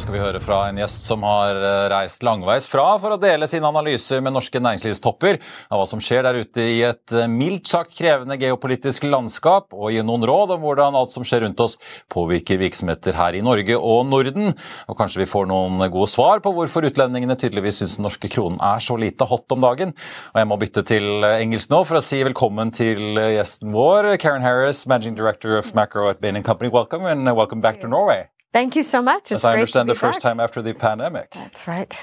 Skal vi høre fra en gjest som har reist langveis fra for å dele sine analyser med norske næringslivstopper av hva som skjer der ute i et mildt sagt krevende geopolitisk landskap, og gi noen råd om hvordan alt som skjer rundt oss påvirker virksomheter her i Norge og Norden. Og kanskje vi får noen gode svar på hvorfor utlendingene tydeligvis syns den norske kronen er så lite hot om dagen. Og jeg må bytte til engelsk nå for å si velkommen til gjesten vår, Karen Harris, Managing Director of Macro at Bain Company. Welcome and welcome back to Norway. Thank you so much. As I understand, the be first time after the pandemic. That's right.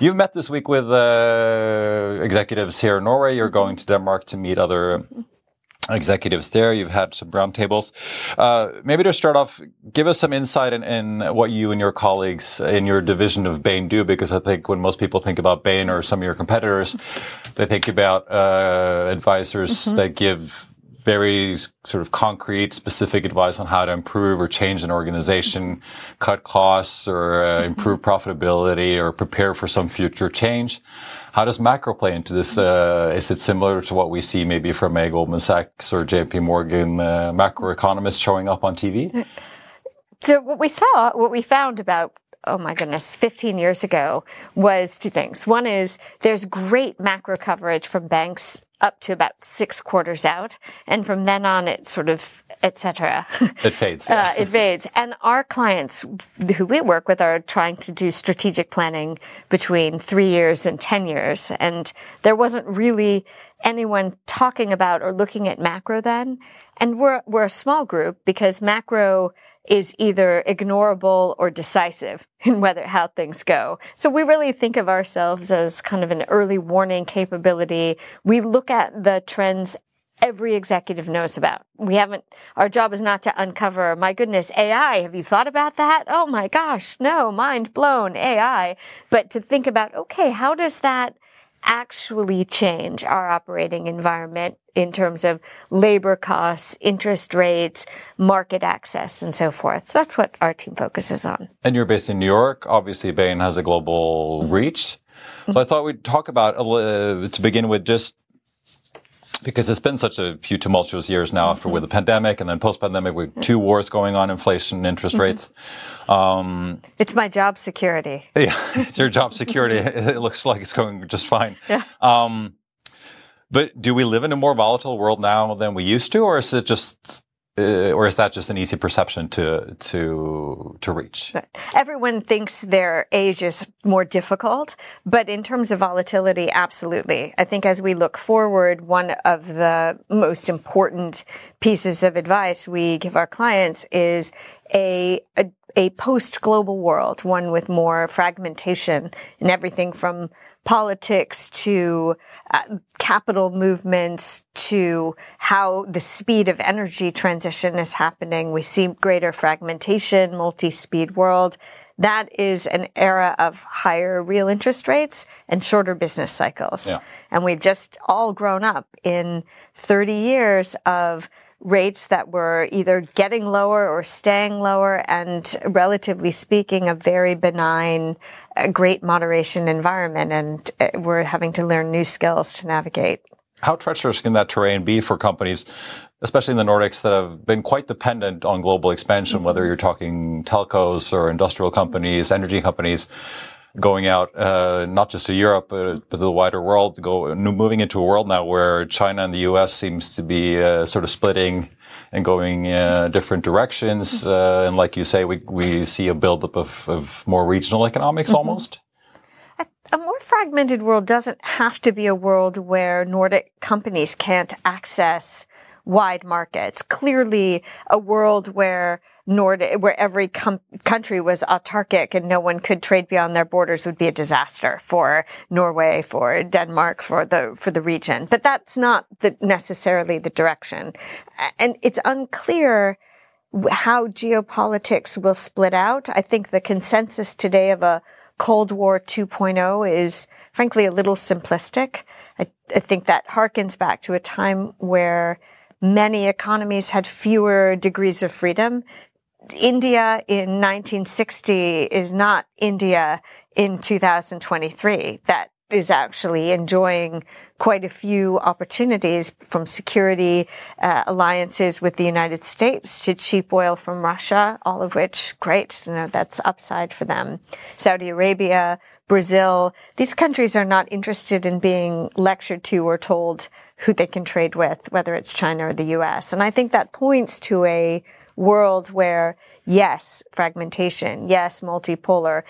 You've met this week with uh, executives here in Norway. You're going to Denmark to meet other executives there. You've had some roundtables. Uh, maybe to start off, give us some insight in, in what you and your colleagues in your division of Bain do, because I think when most people think about Bain or some of your competitors, they think about uh, advisors that give very sort of concrete, specific advice on how to improve or change an organization, cut costs or uh, improve profitability or prepare for some future change. How does macro play into this? Uh, is it similar to what we see maybe from a Goldman Sachs or JP Morgan uh, macroeconomists showing up on TV? So what we saw, what we found about oh my goodness, 15 years ago was two things. One is there's great macro coverage from banks up to about six quarters out. And from then on, it sort of, et cetera. It fades. uh, it fades. And our clients who we work with are trying to do strategic planning between three years and 10 years. And there wasn't really anyone talking about or looking at macro then. And we're, we're a small group because macro is either ignorable or decisive in whether how things go. So we really think of ourselves as kind of an early warning capability. We look at the trends every executive knows about. We haven't, our job is not to uncover, my goodness, AI, have you thought about that? Oh my gosh, no, mind blown, AI. But to think about, okay, how does that actually change our operating environment in terms of labor costs, interest rates, market access, and so forth. So that's what our team focuses on. And you're based in New York. Obviously, Bain has a global reach. So I thought we'd talk about, uh, to begin with, just because it's been such a few tumultuous years now after with the pandemic and then post-pandemic with two wars going on, inflation, interest rates. Um, It's my job security. yeah, it's your job security. it looks like it's going just fine. Yeah. Um, but do we live in a more volatile world now than we used to, or is it just, uh, or is that just an easy perception to to to reach? But everyone thinks their age is more difficult, but in terms of volatility, absolutely. I think as we look forward, one of the most important pieces of advice we give our clients is a, a, a post global world, one with more fragmentation in everything from politics to uh, capital movements to how the speed of energy transition is happening. We see greater fragmentation, multi-speed world. That is an era of higher real interest rates and shorter business cycles. Yeah. And we've just all grown up in 30 years of rates that were either getting lower or staying lower and relatively speaking a very benign uh, great moderation environment. And uh, we're having to learn new skills to navigate. How treacherous can that terrain be for companies, especially in the Nordics, that have been quite dependent on global expansion, whether you're talking telcos or industrial companies, energy companies, going out uh, not just to Europe but, but to the wider world, go moving into a world now where China and the U.S. seems to be uh, sort of splitting and going uh, different directions. Uh, and like you say, we we see a buildup of, of more regional economics almost. a more fragmented world doesn't have to be a world where Nordic companies can't access wide markets. Clearly, a world where Nordic, where every com- country was autarkic and no one could trade beyond their borders would be a disaster for Norway, for Denmark, for the for the region. But that's not the, necessarily the direction, and it's unclear how geopolitics will split out. I think the consensus today of a Cold War 2.0 is frankly a little simplistic. I, I think that harkens back to a time where many economies had fewer degrees of freedom. India in 1960 is not India in 2023. That is actually enjoying quite a few opportunities from security uh, alliances with the United States to cheap oil from Russia, all of which great, you know, that's upside for them. Saudi Arabia, Brazil, these countries are not interested in being lectured to or told who they can trade with, whether it's China or the US. And I think that points to a world where yes, fragmentation, yes, multipolar,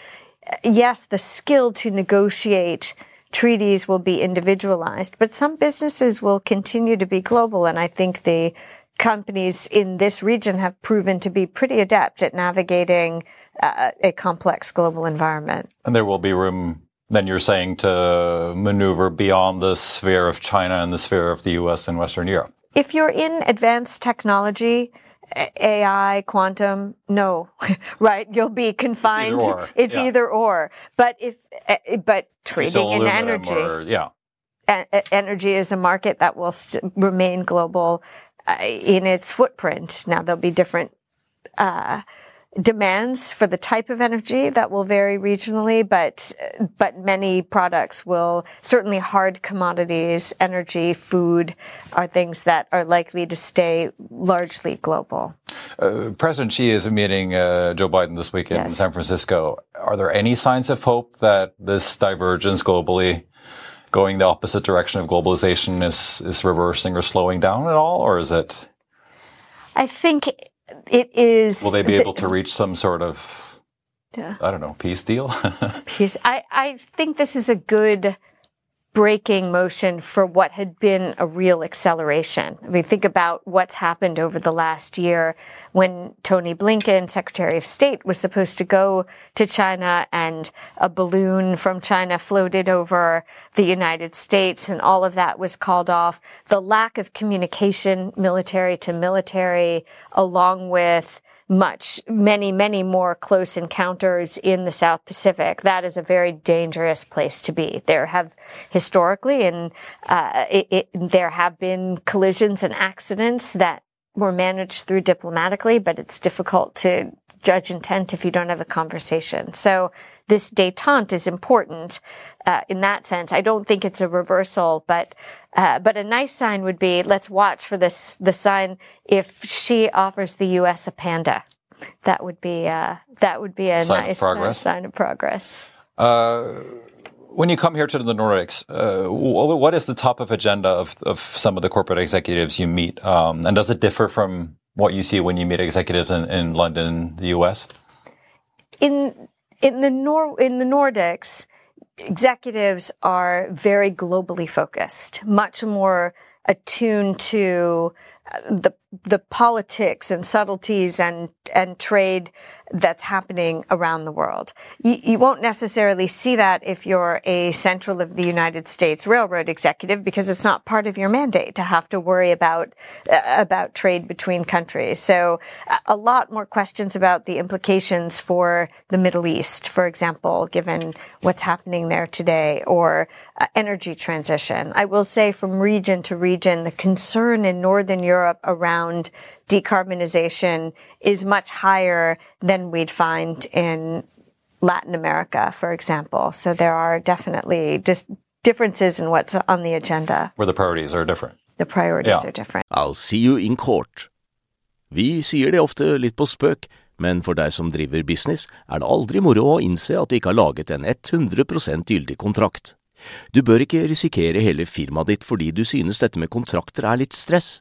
yes, the skill to negotiate treaties will be individualized, but some businesses will continue to be global. And I think the companies in this region have proven to be pretty adept at navigating uh, a complex global environment. And there will be room, then you're saying, to maneuver beyond the sphere of China and the sphere of the US and Western Europe. If you're in advanced technology, AI, quantum, no, right? You'll be confined. It's either or. It's Yeah. either or. But if, uh, but trading in energy, or- yeah. energy is a market that will remain global uh, in its footprint. Now there'll be different uh, demands for the type of energy that will vary regionally, but but many products will certainly hard commodities, energy, food are things that are likely to stay largely global. Uh, President Xi is meeting uh, Joe Biden this week in Yes. San Francisco. Are there any signs of hope that this divergence globally, going the opposite direction of globalization, is is reversing or slowing down at all, or is it? I think it is. Will they be the- able to reach some sort of, Yeah. I don't know, peace deal? piece. I, I think this is a good breaking motion for what had been a real acceleration. I mean, think about what's happened over the last year when Tony Blinken, Secretary of State, was supposed to go to China and a balloon from China floated over the United States and all of that was called off. The lack of communication, military to military, along with much, many, many more close encounters in the South Pacific. That is a very dangerous place to be. There have historically, and uh, it, it, there have been collisions and accidents that were managed through diplomatically, but it's difficult to judge intent if you don't have a conversation. So this détente is important uh, in that sense. I don't think it's a reversal, but uh, but a nice sign would be let's watch for this the sign if Xi offers the U.S. a panda. That would be uh, that would be a Sign of nice progress. sign of progress. Uh, when you come here to the Nordics, uh, wh- what is the top of agenda of, of some of the corporate executives you meet? Um, and does it differ from what you see when you meet executives in, in London, the US? in in the Nor in the Nordics, executives are very globally focused, much more attuned to uh, the the politics and subtleties and and trade that's happening around the world. You, you won't necessarily see that if you're a Central of the United States Railroad executive because it's not part of your mandate to have to worry about uh, about trade between countries. So a- a lot more questions about the implications for the Middle East, for example, given what's happening there today, or uh, energy transition. I will say from region to region, the concern in Northern Europe around decarbonization is much higher than we'd find in Latin America, for example. So there are definitely dis- differences in what's on the agenda. Where the priorities are different. The priorities Yeah. are different. I'll see you in court. Vi sier det ofte litt på spøk, men for deg som driver business, er det aldri moro å innse at du ikke har laget en 100% gyldig kontrakt. Du bør ikke risikere hele firmaet ditt fordi du synes dette med kontrakter er litt stress.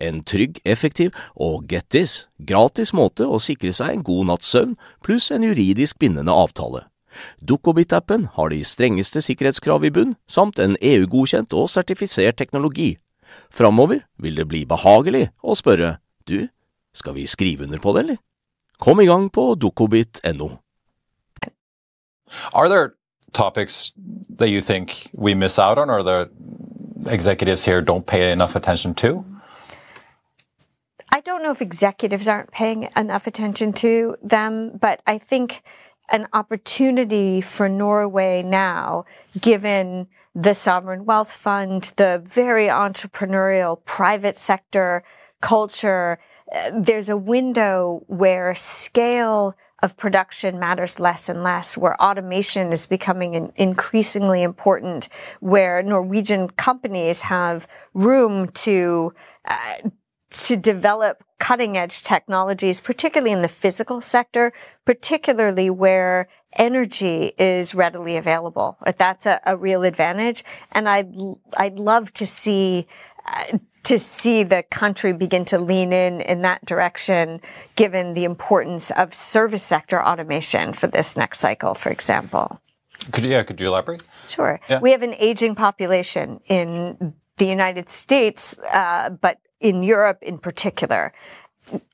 En trygg, effektiv og get this, gratis måte å sikre seg en god natts søvn pluss en juridisk bindende avtale. Dukkobit-appen har de strengeste sikkerhetskrav i bunn, samt en EU-godkjent og sertifisert teknologi. Framover vil det bli behagelig å spørre du, skal vi skrive under på det, eller? Kom i gang på dukkobit.no. Are there topics that you think we miss out on or the executives here don't pay enough attention to? I don't know if executives aren't paying enough attention to them, but I think an opportunity for Norway now, given the sovereign wealth fund, the very entrepreneurial private sector culture, uh, there's a window where scale of production matters less and less, where automation is becoming increasingly important, where Norwegian companies have room to uh, to develop cutting edge technologies, particularly in the physical sector, particularly where energy is readily available. That's a, a real advantage. And I'd, I'd love to see, uh, to see the country begin to lean in in that direction, given the importance of service sector automation for this next cycle, for example. Could you, yeah, could you elaborate? Sure. Yeah. We have an aging population in the United States, uh, but in Europe in particular.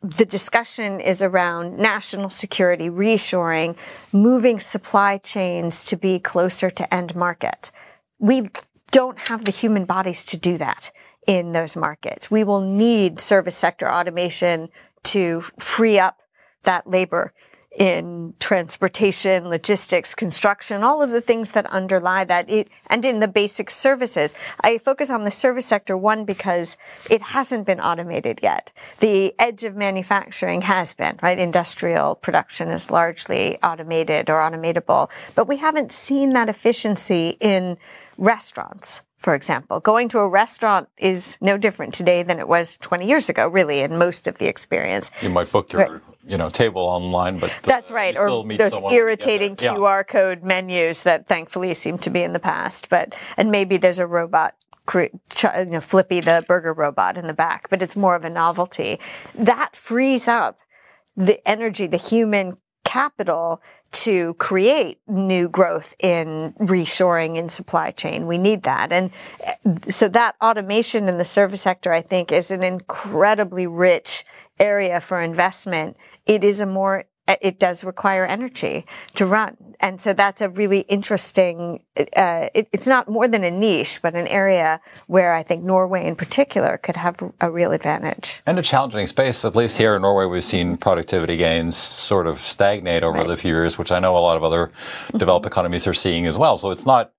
The discussion is around national security, reshoring, moving supply chains to be closer to end market. We don't have the human bodies to do that in those markets. We will need service sector automation to free up that labor in transportation, logistics, construction, all of the things that underlie that it, and in the basic services. I focus on the service sector one because it hasn't been automated yet. The edge of manufacturing has been, right? Industrial production is largely automated or automatable, but we haven't seen that efficiency in restaurants for example. Going to a restaurant is no different today than it was 20 years ago, really, in most of the experience. You might book your, right. you know, table online, but that's right. Or those irritating QR yeah. code menus that thankfully seem to be in the past. But and maybe there's a robot you know, Flippy the burger robot in the back, but it's more of a novelty. That frees up the energy, the human capital to create new growth in reshoring in supply chain. We need that. And uh, so that automation in the service sector, I think, is an incredibly rich area for investment. It is a more it does require energy to run. And so that's a really interesting, uh, it, it's not more than a niche, but an area where I think Norway in particular could have a real advantage. And a challenging space, at least here in Norway, we've seen productivity gains sort of stagnate over right. the few years, which I know a lot of other mm-hmm. developed economies are seeing as well. So it's not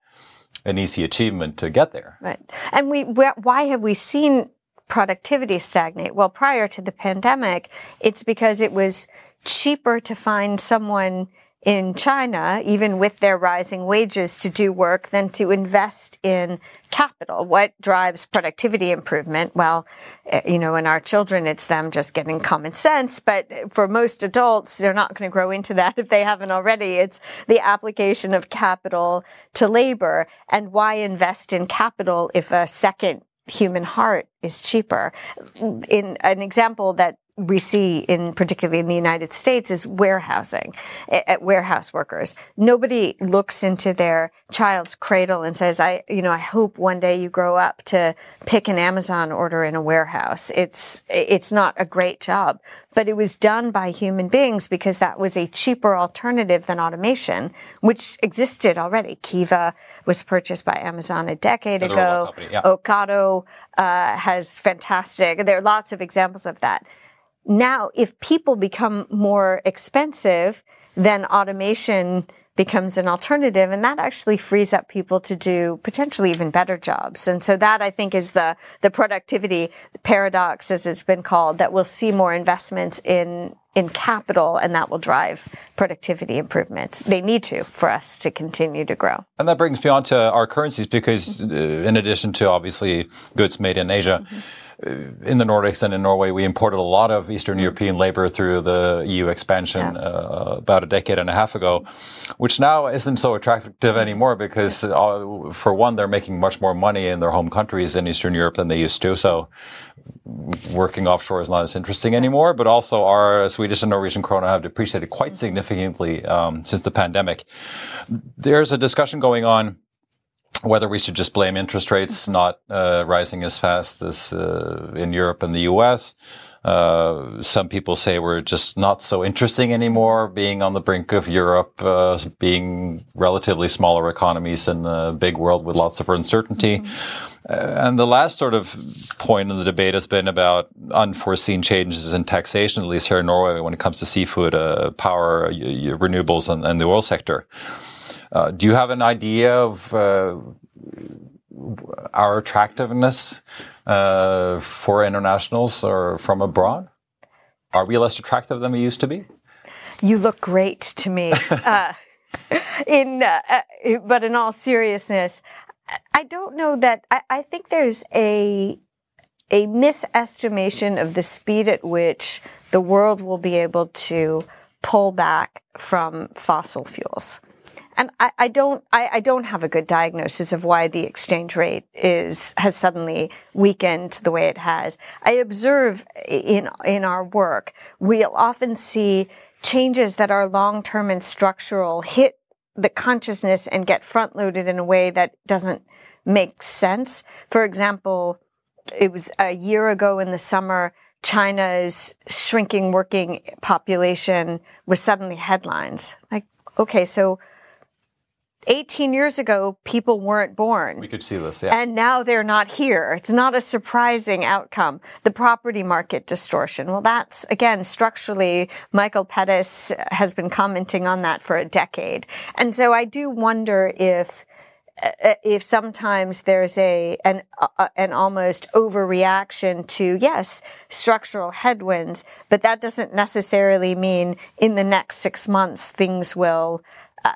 an easy achievement to get there. Right. And we, why have we seen productivity stagnate? Well, prior to the pandemic, it's because it was cheaper to find someone in China, even with their rising wages, to do work than to invest in capital. What drives productivity improvement? Well, eh, you know, in our children, it's them just getting common sense. But for most adults, they're not going to grow into that if they haven't already. It's the application of capital to labor. And why invest in capital if a second human heart is cheaper? In an example that we see in particularly in the United States is warehousing at warehouse workers. Nobody looks into their child's cradle and says, I, you know, I hope one day you grow up to pick an Amazon order in a warehouse. It's, it's not a great job, but it was done by human beings because that was a cheaper alternative than automation, which existed already. Kiva was purchased by Amazon a decade Another ago. Company, yeah. Ocado, uh, has fantastic, there are lots of examples of that now if people become more expensive, then automation becomes an alternative and that actually frees up people to do potentially even better jobs. And so that I think is the, the productivity paradox as it's been called that we'll see more investments in, in capital and that will drive productivity improvements. They need to for us to continue to grow. And that brings me on to our currencies because uh, in addition to obviously goods made in Asia, mm-hmm in the Nordics and in Norway, we imported a lot of Eastern European labor through the EU expansion Yeah. uh, about a decade and a half ago, which now isn't so attractive anymore because, uh, for one, they're making much more money in their home countries in Eastern Europe than they used to. So working offshore is not as interesting anymore, but also our Swedish and Norwegian krona have depreciated quite significantly um, since the pandemic. There's a discussion going on whether we should just blame interest rates not uh, rising as fast as uh, in Europe and the US. Uh, some people say we're just not so interesting anymore, being on the brink of Europe, uh, being relatively smaller economies in a big world with lots of uncertainty. Uh, and the last sort of point in the debate has been about unforeseen changes in taxation, at least here in Norway, when it comes to seafood, uh, power, y- y- renewables, and, and the oil sector. Uh, do you have an idea of uh, our attractiveness uh, for internationals or from abroad? Are we less attractive than we used to be? You look great to me. uh, in, uh, uh, but in all seriousness, I- I don't know that. I, I think there's a a misestimation of the speed at which the world will be able to pull back from fossil fuels. And I, I don't, I, I don't have a good diagnosis of why the exchange rate is has suddenly weakened the way it has. I observe in in our work, we'll often see changes that are long term and structural hit the consciousness and get front loaded in a way that doesn't make sense. For example, it was a year ago in the summer, China's shrinking working population was suddenly headlines. Like, okay, so 18 years ago, people weren't born. We could see this, yeah. And now they're not here. It's not a surprising outcome. The property market distortion. Well, that's again structurally, Michael Pettis has been commenting on that for a decade. And so I do wonder if, uh, if sometimes there's a, an, uh, an almost overreaction to, yes, structural headwinds, but that doesn't necessarily mean in the next six months things will, uh,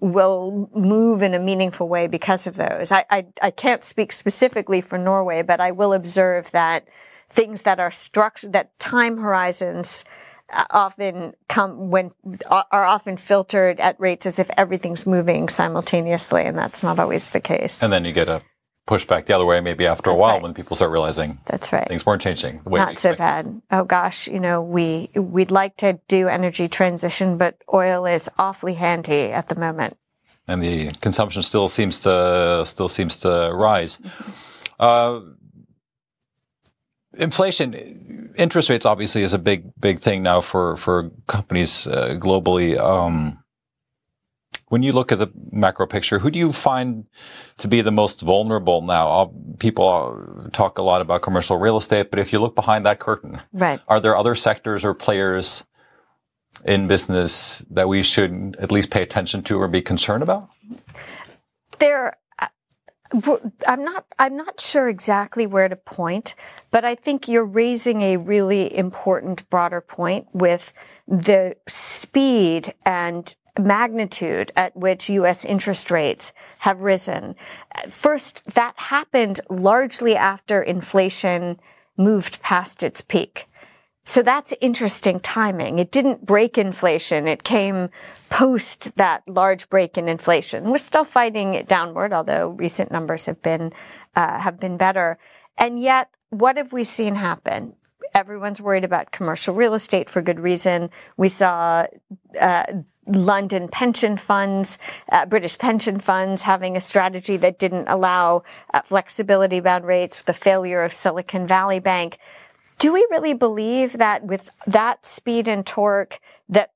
will move in a meaningful way because of those. I, I, I can't speak specifically for Norway, but I will observe that things that are structured, that time horizons uh, often come when are often filtered at rates as if everything's moving simultaneously, and that's not always the case. and then you get a pushback the other way maybe after a while right. when people start realizing That's right. things weren't changing the way Not so bad. Oh gosh, you know, we we'd like to do energy transition, but oil is awfully handy at the moment. and the consumption still seems to still seems to rise. Uh, inflation, interest rates obviously is a big big thing now for for companies uh, globally. Um, when you look at the macro picture, who do you find to be the most vulnerable now? People uh, talk a lot about commercial real estate, but if you look behind that curtain, Right. are there other sectors or players in business that we should at least pay attention to or be concerned about? there uh, i'm not i'm not sure exactly where to point but i think you're raising a really important broader point with the speed and magnitude at which US interest rates have risen. First, that happened largely after inflation moved past its peak. So that's interesting timing. It didn't break inflation. It came post that large break in inflation. We're still fighting it downward, although recent numbers have been, uh, have been better. And yet, what have we seen happen? Everyone's worried about commercial real estate for good reason. We saw, uh, London pension funds, uh, British pension funds having a strategy that didn't allow uh, flexibility bound rates, the failure of Silicon Valley Bank. Do we really believe that with that speed and torque that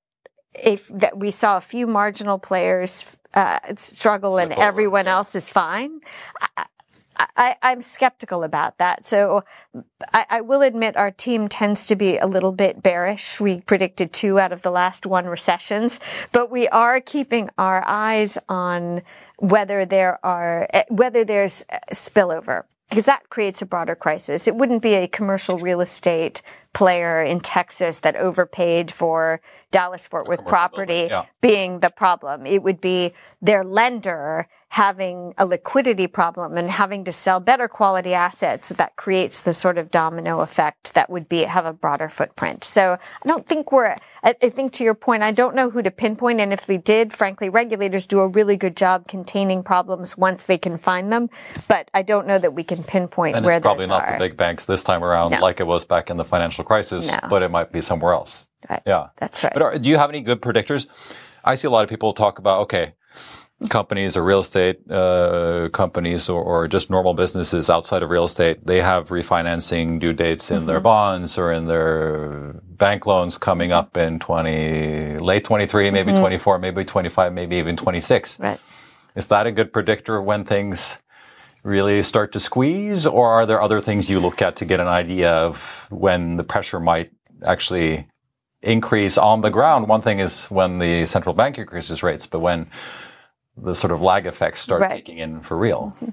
if that we saw a few marginal players uh, struggle and everyone else is fine? I, I, I'm skeptical about that. So I, I will admit our team tends to be a little bit bearish. We predicted two out of the last one recessions, but we are keeping our eyes on whether there are, eh, whether there's spillover because that creates a broader crisis. It wouldn't be a commercial real estate player in Texas that overpaid for Dallas Fort Worth property yeah. being the problem. It would be their lender having a liquidity problem and having to sell better quality assets that creates the sort of domino effect that would be have a broader footprint. So I don't think we're, I, I think to your point, I don't know who to pinpoint. And if we did, frankly, regulators do a really good job containing problems once they can find them. But I don't know that we can pinpoint And where it's probably not are. the big banks this time around No. like it was back in the financial crisis, No. but it might be somewhere else. Right. Yeah. That's right. But are, do you have any good predictors? I see a lot of people talk about, okay, companies or real estate uh, companies or, or just normal businesses outside of real estate, they have refinancing due dates in Mm-hmm. their bonds or in their bank loans coming up in 20, late 23, maybe 24, maybe 25, maybe even 26. Mm-hmm. Right. Is that a good predictor of when things really start to squeeze, or are there other things you look at to get an idea of when the pressure might actually increase on the ground? One thing is when the central bank increases rates, but when the sort of lag effects start Right. kicking in for real. Mm-hmm.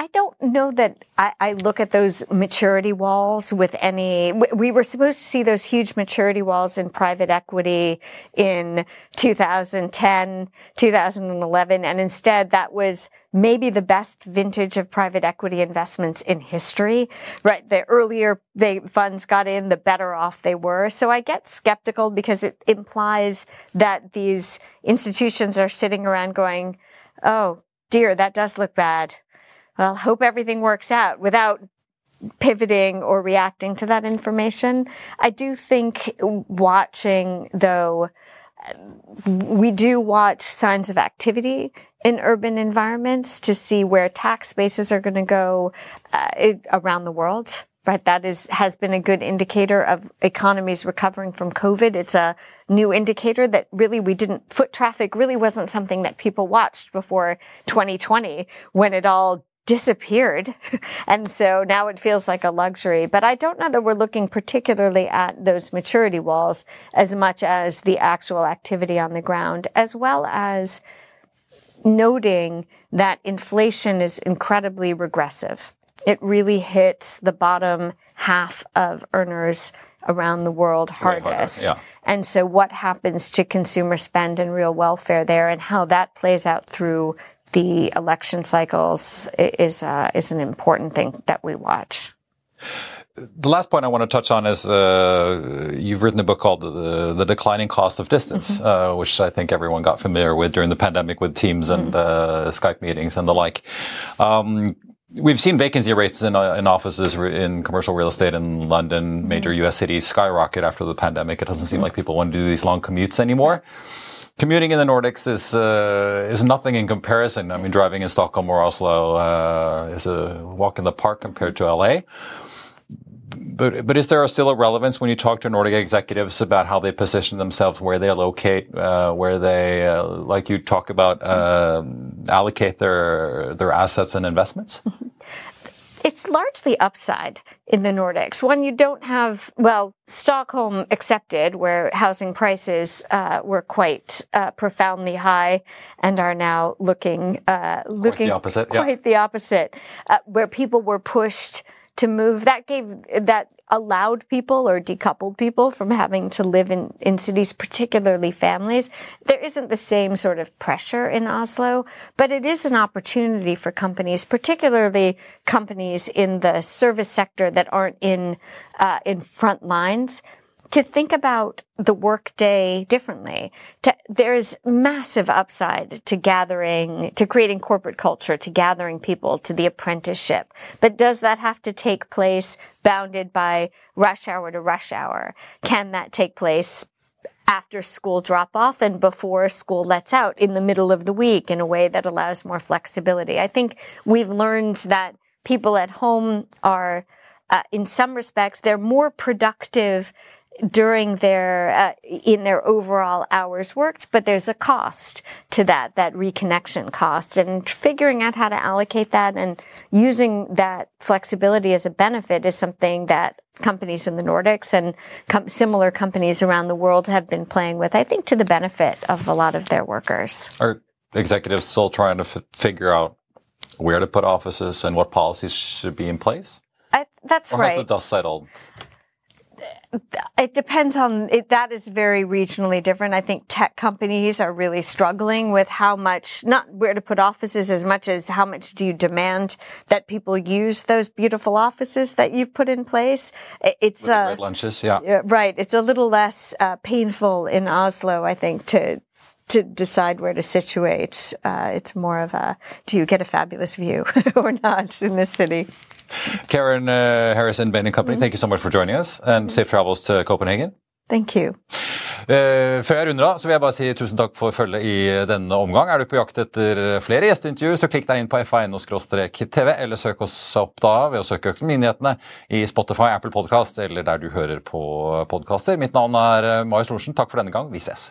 I don't know that I, I look at those maturity walls with any. we- We were supposed to see those huge maturity walls in private equity in 2010, 2011, and instead that was maybe the best vintage of private equity investments in history. Right, the earlier the funds got in, the better off they were. So I get skeptical because it implies that these institutions are sitting around going, "Oh dear, that does look bad." Well, hope everything works out without pivoting or reacting to that information. I do think watching though, we do watch signs of activity in urban environments to see where tax bases are going to go uh, it- around the world. Right, that is has been a good indicator of economies recovering from COVID. It's a new indicator that really we didn't foot traffic really wasn't something that people watched before 2020 when it all disappeared. And so now it feels like a luxury. But I don't know that we're looking particularly at those maturity walls as much as the actual activity on the ground, as well as noting that inflation is incredibly regressive. It really hits the bottom half of earners around the world harder, hardest. yeah. And so what happens to consumer spend and real welfare there and how that plays out through the election cycles is uh, is an important thing that we watch. The last point I want to touch on is uh, you've written a book called the, the Declining Cost of Distance, uh, which I think everyone got familiar with during the pandemic with Teams and uh, Skype meetings and the like. Um, we've seen vacancy rates in, uh, in offices in commercial real estate in London, major US cities skyrocket after the pandemic. It doesn't seem like people want to do these long commutes anymore. Commuting in the Nordics is uh, is nothing in comparison. I mean, driving in Stockholm or Oslo uh, is a walk in the park compared to LA. But but is there still a relevance when you talk to Nordic executives about how they position themselves, where they locate, uh, where they, uh, like you talk about, um allocate their their assets and investments? It's largely upside in the Nordics. One, you don't have, well, Stockholm accepted, where housing prices uh, were quite uh, profoundly high and are now looking uh, looking opposite, yeah. quite the opposite, uh, where people were pushed to move. That gave that allowed people or decoupled people from having to live in, in cities, particularly families. There isn't the same sort of pressure in Oslo, but it is an opportunity for companies, particularly companies in the service sector that aren't in, uh, in front lines to think about the workday differently. To, there's massive upside to gathering, to creating corporate culture, to gathering people, to the apprenticeship. But does that have to take place bounded by rush hour to rush hour? Can that take place after school drop off and before school lets out in the middle of the week in a way that allows more flexibility? I think we've learned that people at home are, uh, in some respects, they're more productive during their uh, in their overall hours worked but there's a cost to that that reconnection cost and figuring out how to allocate that and using that flexibility as a benefit is something that companies in the Nordics and com- similar companies around the world have been playing with i think to the benefit of a lot of their workers Are executives still trying to f- figure out where to put offices and what policies should be in place? I, that's Or right has the dust settled? It depends on it, that is very regionally different. I think tech companies are really struggling with how much, not where to put offices as much as how much do you demand that people use those beautiful offices that you've put in place. It's With uh, lunches, yeah. yeah. right. It's a little less uh, painful in Oslo, I think, to to decide where to situate. Uh, it's more of a do you get a fabulous view or not in this city. Karen uh, Harrison, Bain Company, mm. thank you so much for joining us, and safe travels to Copenhagen. Thank you. Uh, før jeg runder av, så vil jeg bare si tusen takk for følget i denne omgang. Er du på jakt etter flere gjesteintervjuer, så klikk deg inn på f1.no-tv, eller søk oss opp da ved å søke Økonominyhetene i Spotify, Apple Podcast eller der du hører på podkaster. Mitt navn er eh, Marius Lorentzen. Takk for denne gang. Vi ses.